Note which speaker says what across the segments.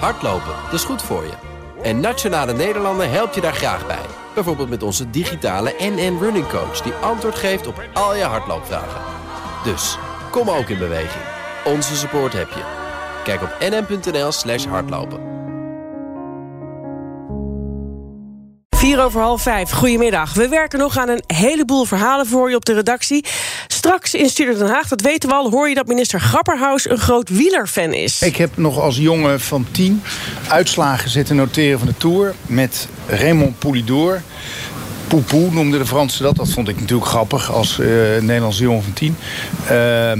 Speaker 1: Hardlopen, dat is goed voor je. En Nationale Nederlanden helpt je daar graag bij. Bijvoorbeeld met onze digitale NN Running Coach... die antwoord geeft op al je hardloopvragen. Dus, kom ook in beweging. Onze support heb je. Kijk op nn.nl slash hardlopen.
Speaker 2: 4 over half 5, goedemiddag. We werken nog aan een heleboel verhalen voor je op de redactie. Straks in Studio Den Haag, dat weten we al... hoor je dat minister Grapperhaus een groot wielerfan is.
Speaker 3: Ik heb nog als jongen van 10 uitslagen zitten noteren van de Tour... met Raymond Poulidor. Poepoe noemde de Fransen dat. Dat vond ik natuurlijk grappig als uh, Nederlandse jongen van 10. Uh,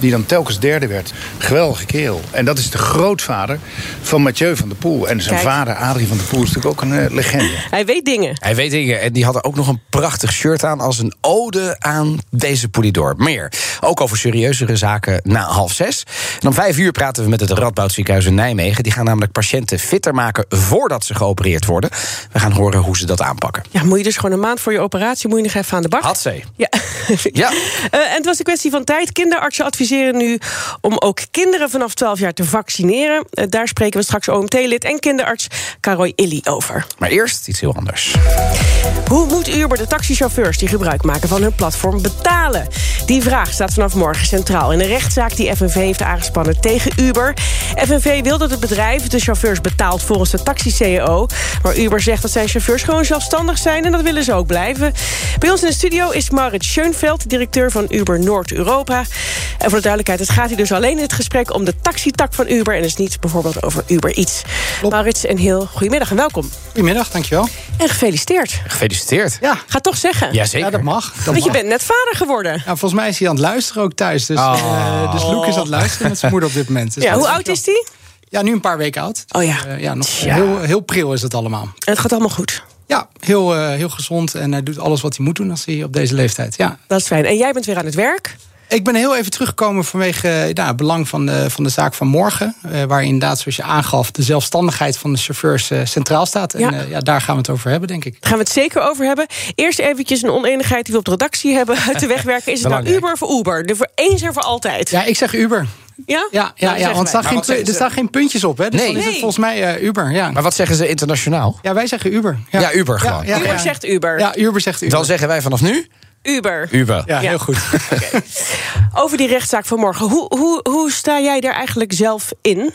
Speaker 3: die dan telkens derde werd. Geweldige kerel. En dat is de grootvader van Mathieu van der Poel. En zijn
Speaker 2: Kijk.
Speaker 3: vader, Adrie van der Poel, is natuurlijk ook een uh, legende.
Speaker 2: Hij weet dingen.
Speaker 4: Hij weet dingen. En die had er ook nog een prachtig shirt aan als een ode aan deze Polidor. Meer. Ook over serieuzere zaken na half zes. En om vijf uur praten we met het Radboud Ziekenhuis in Nijmegen. Die gaan namelijk patiënten fitter maken voordat ze geopereerd worden. We gaan horen hoe ze dat aanpakken.
Speaker 2: Ja, moet je dus gewoon een maand voor je operatie... moet je nog even aan de bak.
Speaker 4: Had ze.
Speaker 2: Ja.
Speaker 4: Ja.
Speaker 2: Uh, en het was een kwestie van tijd. Kinderartsen adviseren nu om ook kinderen vanaf 12 jaar te vaccineren. Uh, daar spreken we straks OMT-lid en kinderarts Karoy Illy over.
Speaker 4: Maar eerst iets heel anders.
Speaker 2: Hoe moet Uber de taxichauffeurs die gebruik maken van hun platform betalen? Die vraag staat vanaf morgen centraal in een rechtszaak die FNV heeft aangespannen tegen Uber. FNV wil dat het bedrijf de chauffeurs betaalt volgens de taxi-CEO. Maar Uber zegt dat zijn chauffeurs gewoon zelfstandig zijn en dat willen ze ook blijven. Bij ons in de studio is Marit Schoenveld, directeur van Uber Noord-Europa. En voor de duidelijkheid, het gaat hier dus alleen in het gesprek om de taxitak van Uber en dus niet bijvoorbeeld over Uber iets. Marit, een heel goedemiddag en welkom.
Speaker 5: Goedemiddag, dankjewel.
Speaker 2: En gefeliciteerd.
Speaker 4: Gefeliciteerd.
Speaker 5: Ja,
Speaker 2: Ga toch zeggen.
Speaker 4: Jazeker.
Speaker 5: ja dat mag. Dat
Speaker 2: Want je bent net vader geworden.
Speaker 5: Ja, volgens mij is hij aan het luisteren ook thuis. Dus,
Speaker 4: Oh.
Speaker 5: eh, dus Luc is aan het luisteren met zijn moeder op dit moment. Dus
Speaker 2: Ja, hoe
Speaker 5: is
Speaker 2: oud is die?
Speaker 5: Ja, nu een paar weken oud.
Speaker 2: Oh ja.
Speaker 5: Eh, ja nog heel, heel pril is het allemaal.
Speaker 2: En het gaat allemaal goed.
Speaker 5: Ja, heel, eh, heel gezond en hij doet alles wat hij moet doen als hij op deze leeftijd. Ja.
Speaker 2: Dat is fijn. En jij bent weer aan het werk?
Speaker 5: Ik ben heel even teruggekomen vanwege eh, nou, het belang van de, van de zaak van morgen. Eh, waar inderdaad, zoals je aangaf, de zelfstandigheid van de chauffeurs eh, centraal staat. En
Speaker 2: Ja.
Speaker 5: ja, daar gaan we het over hebben, denk ik.
Speaker 2: Daar gaan we het zeker over hebben. Eerst eventjes een oneenigheid die we op de redactie hebben uit de weg werken. Is het nou. Uber of Uber? De voor eens en voor altijd.
Speaker 5: Ja, ik zeg Uber.
Speaker 2: Ja?
Speaker 5: Ja,
Speaker 2: Nou,
Speaker 5: ja,
Speaker 2: dat
Speaker 5: ja want er staan, geen, er staan geen puntjes op. Hè? Dus
Speaker 4: Nee.
Speaker 5: dan is het volgens mij eh, Uber. Ja.
Speaker 4: Maar wat zeggen ze internationaal?
Speaker 5: ja, wij zeggen Uber.
Speaker 4: Ja, Uber gewoon.
Speaker 5: Ja,
Speaker 2: Uber
Speaker 5: ja.
Speaker 2: zegt Uber.
Speaker 5: Ja, Uber zegt Uber.
Speaker 4: Dan zeggen wij vanaf nu
Speaker 2: Uber.
Speaker 4: Uber.
Speaker 5: Ja,
Speaker 2: Ja.
Speaker 5: heel goed.
Speaker 2: Over die rechtszaak van morgen. Hoe, hoe, hoe sta jij daar eigenlijk zelf in?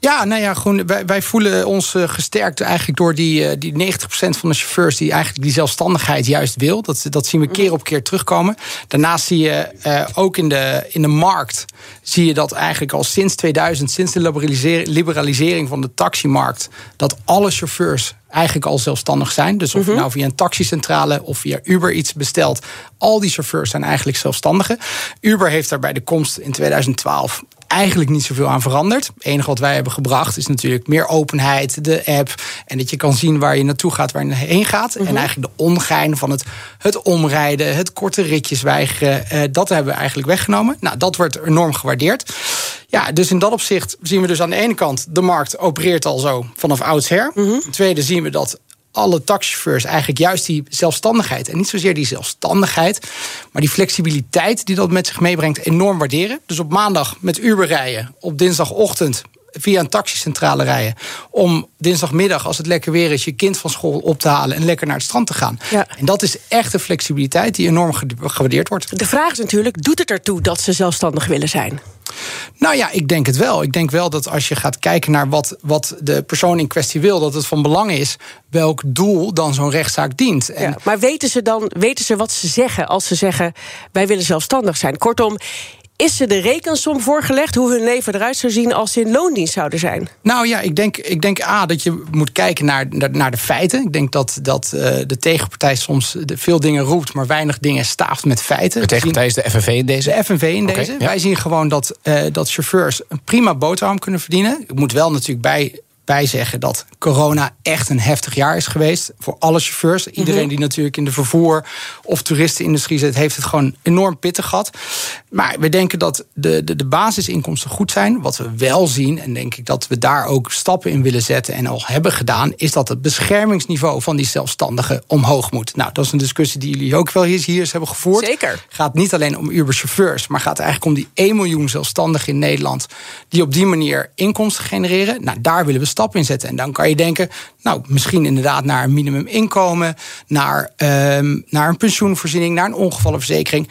Speaker 5: Ja, nou ja, gewoon, wij, wij voelen ons eh, gesterkt eigenlijk door die, eh, die 90% van de chauffeurs die eigenlijk die zelfstandigheid juist wil. Dat, dat zien we keer op keer terugkomen. Daarnaast zie je eh, ook in de, in de markt, zie je dat eigenlijk al sinds 2000, sinds de liberalisering, liberalisering van de taximarkt, dat alle chauffeurs eigenlijk al zelfstandig zijn. Dus of je nou via een taxicentrale of via Uber iets bestelt, al die chauffeurs zijn eigenlijk zelfstandigen. Uber heeft daar bij de komst in 2012 eigenlijk niet zoveel aan veranderd. Het enige wat wij hebben gebracht is natuurlijk meer openheid, de app. En dat je kan zien waar je naartoe gaat, waar je heen gaat. En eigenlijk de ongein van het, het omrijden, het korte ritjes weigeren. eh, dat hebben we eigenlijk weggenomen. Nou, dat wordt enorm gewaardeerd. Ja, dus in dat opzicht zien we dus aan de ene kant... de markt opereert al zo vanaf oudsher. Ten tweede zien we dat alle taxichauffeurs eigenlijk juist die zelfstandigheid... en niet zozeer die zelfstandigheid, maar die flexibiliteit... die dat met zich meebrengt, enorm waarderen. Dus op maandag met Uber rijden, op dinsdagochtend via een taxicentrale rijden... om dinsdagmiddag, als het lekker weer is... je kind van school op te halen en lekker naar het strand te gaan.
Speaker 2: Ja.
Speaker 5: En dat is echt een flexibiliteit die enorm ge- gewaardeerd wordt.
Speaker 2: De vraag is natuurlijk, doet het ertoe dat ze zelfstandig willen zijn?
Speaker 5: Nou ja, ik denk het wel. Ik denk wel dat als je gaat kijken naar wat, wat de persoon in kwestie wil, dat het van belang is welk doel dan zo'n rechtszaak dient. En
Speaker 2: Ja. Maar weten ze dan weten ze wat ze zeggen als ze zeggen... wij willen zelfstandig zijn? Kortom, is ze de rekensom voorgelegd... hoe hun leven eruit zou zien als ze in loondienst zouden zijn?
Speaker 5: Nou ja, ik denk, ik denk A, dat je moet kijken naar, naar, naar de feiten. Ik denk dat, dat eh, de tegenpartij soms veel dingen roept, maar weinig dingen staaft met feiten.
Speaker 4: De tegenpartij is de FNV in deze.
Speaker 5: De FNV in deze.
Speaker 4: ja.
Speaker 5: Wij zien gewoon dat, eh, dat chauffeurs een prima boterham kunnen verdienen. Ik moet wel natuurlijk bij wij zeggen dat corona echt een heftig jaar is geweest voor alle chauffeurs. Iedereen
Speaker 2: Mhm.
Speaker 5: die natuurlijk in de vervoer of toeristenindustrie zit, heeft het gewoon enorm pittig gehad. Maar we denken dat de, de, de basisinkomsten goed zijn. Wat we wel zien, en denk ik dat we daar ook stappen in willen zetten en al hebben gedaan, is dat het beschermingsniveau van die zelfstandigen omhoog moet. Nou, dat is een discussie die jullie ook wel hier eens hebben gevoerd.
Speaker 2: Zeker.
Speaker 5: Gaat niet alleen om Uber-chauffeurs, maar gaat eigenlijk om die 1 miljoen zelfstandigen in Nederland die op die manier inkomsten genereren. Nou, daar willen we stappen in zetten. En dan kan je denken, nou, misschien inderdaad naar een minimuminkomen, naar, ehm, naar een pensioenvoorziening, naar een ongevallenverzekering.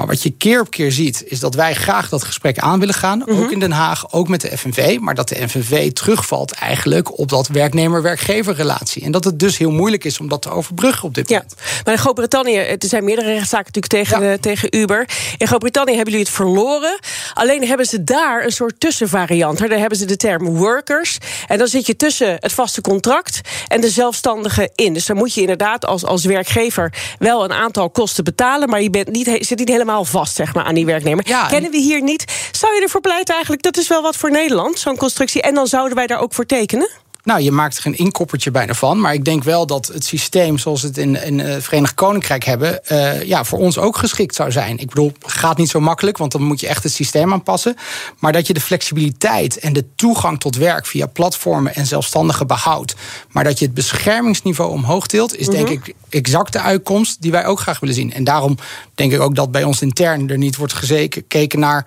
Speaker 5: Maar wat je keer op keer ziet, is dat wij graag dat gesprek aan willen gaan. Ook in Den Haag, ook met de FNV. Maar dat de FNV terugvalt eigenlijk op dat werknemer-werkgever relatie. En dat het dus heel moeilijk is om dat te overbruggen op dit
Speaker 2: Ja,
Speaker 5: moment.
Speaker 2: maar in Groot-Brittannië, er zijn meerdere rechtszaken natuurlijk tegen,
Speaker 5: Ja.
Speaker 2: eh, tegen Uber. In Groot-Brittannië hebben jullie het verloren. Alleen hebben ze daar een soort tussenvariant. Daar hebben ze de term workers. En dan zit je tussen het vaste contract en de zelfstandige in. Dus dan moet je inderdaad als, als werkgever wel een aantal kosten betalen. Maar je bent niet, zit niet helemaal vast zeg maar, aan die werknemer.
Speaker 5: Ja,
Speaker 2: Kennen we hier niet. Zou je ervoor pleiten eigenlijk? Dat is wel wat voor Nederland, zo'n constructie. En dan zouden wij daar ook voor tekenen?
Speaker 5: Nou, je maakt er een inkoppertje bijna van. Maar ik denk wel dat het systeem zoals we het in, in het Verenigd Koninkrijk hebben... eh, ja, voor ons ook geschikt zou zijn. Ik bedoel, gaat niet zo makkelijk, want dan moet je echt het systeem aanpassen. Maar dat je de flexibiliteit en de toegang tot werk via platformen en zelfstandigen behoudt. Maar dat je het beschermingsniveau omhoog tilt, is denk ik exact de uitkomst die wij ook graag willen zien. En daarom denk ik ook dat bij ons intern er niet wordt gekeken naar.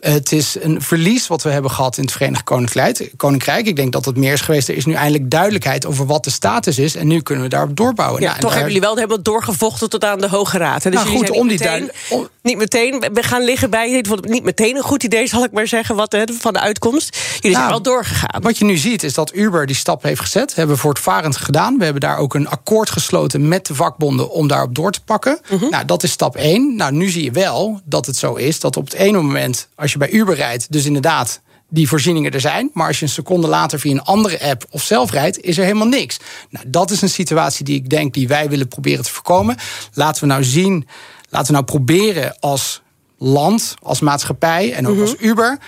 Speaker 5: Het is een verlies wat we hebben gehad in het Verenigd Koninkrijk. Koninkrijk. Ik denk dat het meer is geweest. Er is nu eindelijk duidelijkheid over wat de status is. En nu kunnen we daarop doorbouwen.
Speaker 2: Ja,
Speaker 5: Nou,
Speaker 2: toch
Speaker 5: daar-
Speaker 2: hebben jullie wel helemaal doorgevochten tot aan de Hoge Raad. hè? Dus
Speaker 5: Nou, goed,
Speaker 2: zijn
Speaker 5: om die
Speaker 2: meteen,
Speaker 5: duidelijk- om-
Speaker 2: niet meteen we gaan liggen bij. Ik vond het niet meteen een goed idee, zal ik maar zeggen, wat, hè, van de uitkomst. Jullie zijn
Speaker 5: Nou,
Speaker 2: wel doorgegaan.
Speaker 5: Wat je nu ziet is dat Uber die stap heeft gezet. Hebben we voortvarend gedaan. We hebben daar ook een akkoord gesloten met de vakbonden om daarop door te pakken.
Speaker 2: Mhm.
Speaker 5: Nou, dat is stap 1. Nou, nu zie je wel dat het zo is dat op het ene moment, als je bij Uber rijdt, dus inderdaad die voorzieningen er zijn. Maar als je een seconde later via een andere app of zelf rijdt, is er helemaal niks. Nou, dat is een situatie die ik denk die wij willen proberen te voorkomen. Laten we nou zien, laten we nou proberen als land, als maatschappij en ook als Uber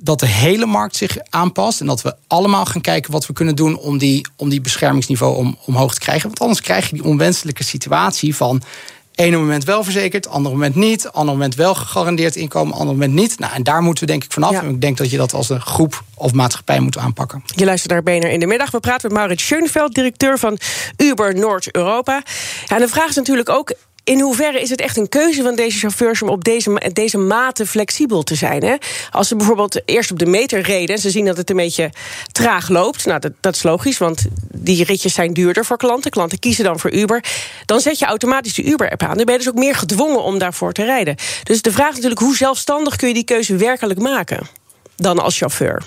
Speaker 5: dat de hele markt zich aanpast. En dat we allemaal gaan kijken wat we kunnen doen om die, om die beschermingsniveau om, omhoog te krijgen. Want anders krijg je die onwenselijke situatie van. Ene moment wel verzekerd, andere moment niet. Ander moment wel gegarandeerd inkomen, ander moment niet. Nou, en daar moeten we denk ik vanaf.
Speaker 2: Ja.
Speaker 5: En ik denk dat je dat als een groep of maatschappij moet aanpakken.
Speaker 2: Je luistert naar BNR in de middag. We praten met Maurits Schoenveld, directeur van Uber Noord-Europa. Ja, en de vraag is natuurlijk ook... In hoeverre is het echt een keuze van deze chauffeurs om op deze, deze mate flexibel te zijn? Hè? Als ze bijvoorbeeld eerst op de meter reden en ze zien dat het een beetje traag loopt, nou dat, dat is logisch, want die ritjes zijn duurder voor klanten. Klanten kiezen dan voor Uber. Dan zet je automatisch de Uber-app aan. Dan ben je dus ook meer gedwongen om daarvoor te rijden. Dus de vraag is natuurlijk, hoe zelfstandig kun je die keuze werkelijk maken dan als chauffeur?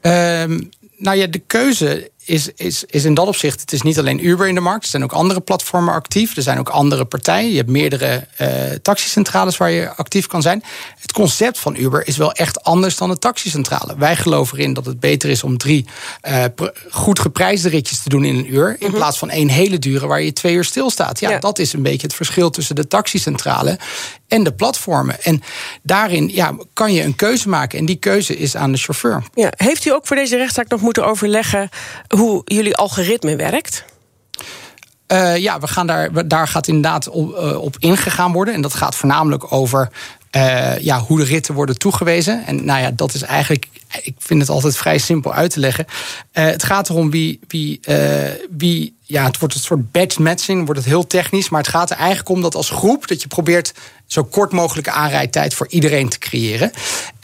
Speaker 5: Ehm, nou ja, de keuze is, is, is in dat opzicht. Het is niet alleen Uber in de markt. Er zijn ook andere platformen actief. Er zijn ook andere partijen. Je hebt meerdere eh taxicentrales waar je actief kan zijn. Het concept van Uber is wel echt anders dan de taxicentrale. Wij geloven erin dat het beter is om drie eh, goed geprijsde ritjes te doen in een uur. In plaats van één hele dure waar je twee uur stilstaat. Ja,
Speaker 2: Ja.
Speaker 5: dat is een beetje het verschil tussen de taxicentrale en de platformen. En daarin ja, kan je een keuze maken. En die keuze is aan de chauffeur.
Speaker 2: Ja, heeft u ook voor deze rechtszaak nog moeten overleggen hoe jullie algoritme werkt?
Speaker 5: Eh, ja, we gaan daar, daar gaat inderdaad op, eh, op ingegaan worden. En dat gaat voornamelijk over eh, ja, hoe de ritten worden toegewezen. En nou ja, dat is eigenlijk, ik vind het altijd vrij simpel uit te leggen. Het gaat erom wie, wie, wie, ja, het wordt een soort batch matching, wordt het heel technisch. Maar het gaat er eigenlijk om dat als groep, dat je probeert zo kort mogelijke aanrijdtijd voor iedereen te creëren.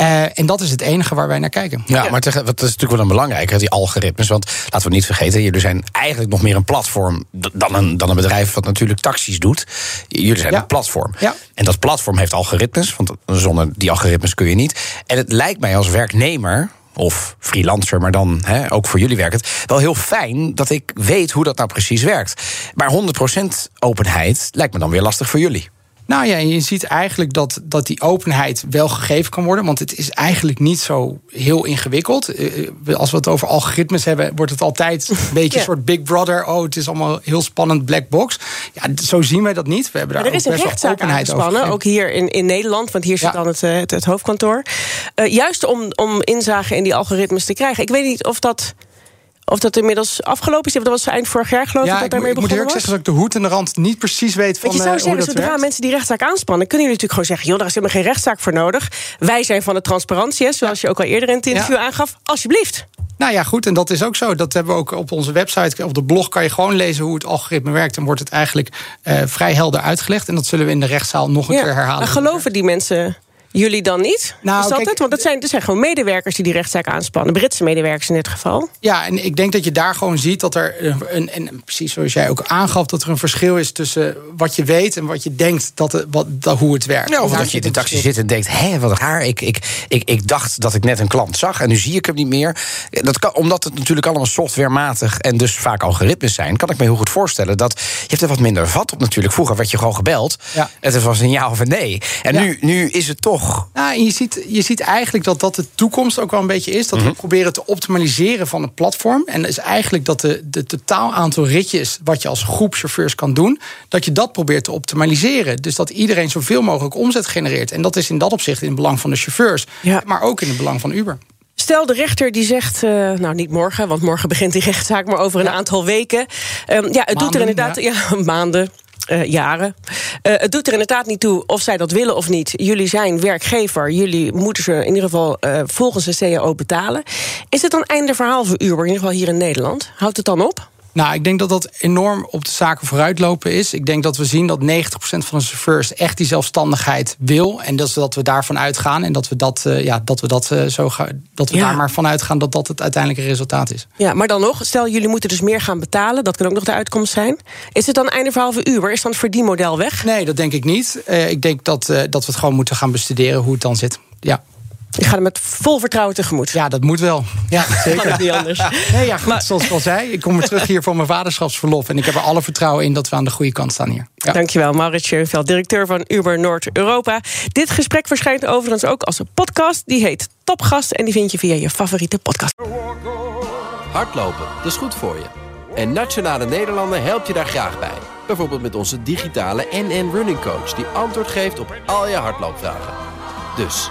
Speaker 5: Eh, en dat is het enige waar wij naar kijken.
Speaker 4: Ja, maar tegen- wat is natuurlijk wel een belangrijke, die algoritmes. Want laten we niet vergeten, jullie zijn eigenlijk nog meer een platform dan een, dan een bedrijf wat natuurlijk taxis doet. Jullie zijn
Speaker 5: Ja.
Speaker 4: een platform.
Speaker 5: Ja.
Speaker 4: En dat platform heeft algoritmes, want zonder die algoritmes kun je niet. En het lijkt mij als werknemer. Of freelancer, maar dan hè, ook voor jullie werkt het. Wel heel fijn dat ik weet hoe dat nou precies werkt. Maar 100% openheid lijkt me dan weer lastig voor jullie.
Speaker 5: Nou ja, en je ziet eigenlijk dat, dat die openheid wel gegeven kan worden. Want het is eigenlijk niet zo heel ingewikkeld. Eh, Als we het over algoritmes hebben, wordt het altijd een beetje een soort Big Brother. Oh, het is allemaal heel spannend, black box. Ja, zo zien wij dat niet. We hebben daar
Speaker 2: Maar er is een
Speaker 5: best wel
Speaker 2: rechtszaak
Speaker 5: openheid over.
Speaker 2: aangespannen, ook hier in, in Nederland, want hier zit
Speaker 5: Ja.
Speaker 2: dan het, eh, het, het hoofdkantoor. Eh, juist om, om inzage in die algoritmes te krijgen. Ik weet niet of dat Of dat inmiddels afgelopen is. Dat was eind vorig jaar geloof ik dat daarmee
Speaker 5: moet- ik moet
Speaker 2: begonnen
Speaker 5: eerlijk
Speaker 2: was.
Speaker 5: zeggen dat ik de hoed en de rand niet precies weet van
Speaker 2: Want je
Speaker 5: eh,
Speaker 2: zou
Speaker 5: hoe
Speaker 2: zeggen,
Speaker 5: dat
Speaker 2: zodra
Speaker 5: werkt.
Speaker 2: mensen die rechtszaak aanspannen... kunnen jullie natuurlijk gewoon zeggen... joh, daar is helemaal geen rechtszaak voor nodig. Wij zijn van de transparantie, hè, zoals je ook al eerder in het interview aangaf. Alsjeblieft.
Speaker 5: Nou ja, goed, en dat is ook zo. Dat hebben we ook op onze website. Op de blog kan je gewoon lezen hoe het algoritme werkt. En wordt het eigenlijk eh, vrij helder uitgelegd. En dat zullen we in de rechtszaal nog een keer herhalen.
Speaker 2: Maar geloven die mensen jullie dan niet?
Speaker 5: Nou,
Speaker 2: is dat
Speaker 5: kijk-
Speaker 2: het? Want dat zijn, er zijn gewoon medewerkers die die rechtszaak aanspannen. Britse medewerkers in dit geval.
Speaker 5: Ja, en ik denk dat je daar gewoon ziet dat er een, een, en precies zoals jij ook aangaf, dat er een verschil is tussen wat je weet en wat je denkt dat het, wat, dat, hoe het werkt.
Speaker 4: Ja, of dat je in de taxi zit en denkt: hé, wat raar. Ik, ik, ik, ik dacht dat ik net een klant zag en nu zie ik hem niet meer. Dat kan, omdat het natuurlijk allemaal softwarematig en dus vaak algoritmes zijn, kan ik me heel goed voorstellen dat je hebt er wat minder vat op natuurlijk. Vroeger werd je gewoon gebeld.
Speaker 5: Ja.
Speaker 4: Het was een ja of een nee. En
Speaker 5: Ja.
Speaker 4: nu, nu is het toch.
Speaker 5: Nou, je, ziet, je ziet eigenlijk dat dat de toekomst ook wel een beetje is. Dat
Speaker 4: Mhm.
Speaker 5: we proberen te optimaliseren van het platform. En dat is eigenlijk dat de, de totaal aantal ritjes... wat je als groep chauffeurs kan doen... dat je dat probeert te optimaliseren. Dus dat iedereen zoveel mogelijk omzet genereert. En dat is in dat opzicht in het belang van de chauffeurs.
Speaker 2: Ja.
Speaker 5: Maar ook in het belang van Uber.
Speaker 2: Stel, de rechter die zegt, eh, nou niet morgen, want morgen begint die rechtszaak, maar over een aantal weken. Ehm, ja, het doet er inderdaad, ja, maanden. Eh, jaren. Eh, het doet er inderdaad niet toe of zij dat willen of niet. Jullie zijn werkgever. Jullie moeten ze in ieder geval eh, volgens de CAO betalen. Is het dan einde verhaal voor Uber, in ieder geval hier in Nederland? Houdt het dan op?
Speaker 5: Nou, ik denk dat dat enorm op de zaken vooruitlopen is. Ik denk dat we zien dat 90% van de chauffeurs echt die zelfstandigheid wil. En dat, is dat we daarvan uitgaan. En dat we, dat, eh, ja, dat we, dat, eh, zo gaan, dat we
Speaker 2: Ja.
Speaker 5: daar maar van uitgaan dat dat het uiteindelijke resultaat is.
Speaker 2: Ja, maar dan nog, stel jullie moeten dus meer gaan betalen. Dat kan ook nog de uitkomst zijn. Is het dan einde verhaal voor Uber? Is dan het verdienmodel weg?
Speaker 5: Nee, dat denk ik niet. Eh, ik denk dat, dat we het gewoon moeten gaan bestuderen hoe het dan zit. Ja,
Speaker 2: Ik ga er met vol vertrouwen tegemoet.
Speaker 5: ja dat moet wel. Ja, zeker.
Speaker 2: niet anders.
Speaker 5: Nee, ja, goed, zoals ik al zei, ik kom weer terug hier voor mijn vaderschapsverlof. En ik heb er alle vertrouwen in dat we aan de goede kant staan hier. Ja.
Speaker 2: Dankjewel, Maurits Schoenveld, directeur van Uber Noord-Europa. Dit gesprek verschijnt overigens ook als een podcast. Die heet Topgast en die vind je via je favoriete podcast.
Speaker 1: Hardlopen, dat is goed voor je. En Nationale Nederlanden helpt je daar graag bij. Bijvoorbeeld met onze digitale NN Running Coach... die antwoord geeft op al je hardloopvragen. Dus,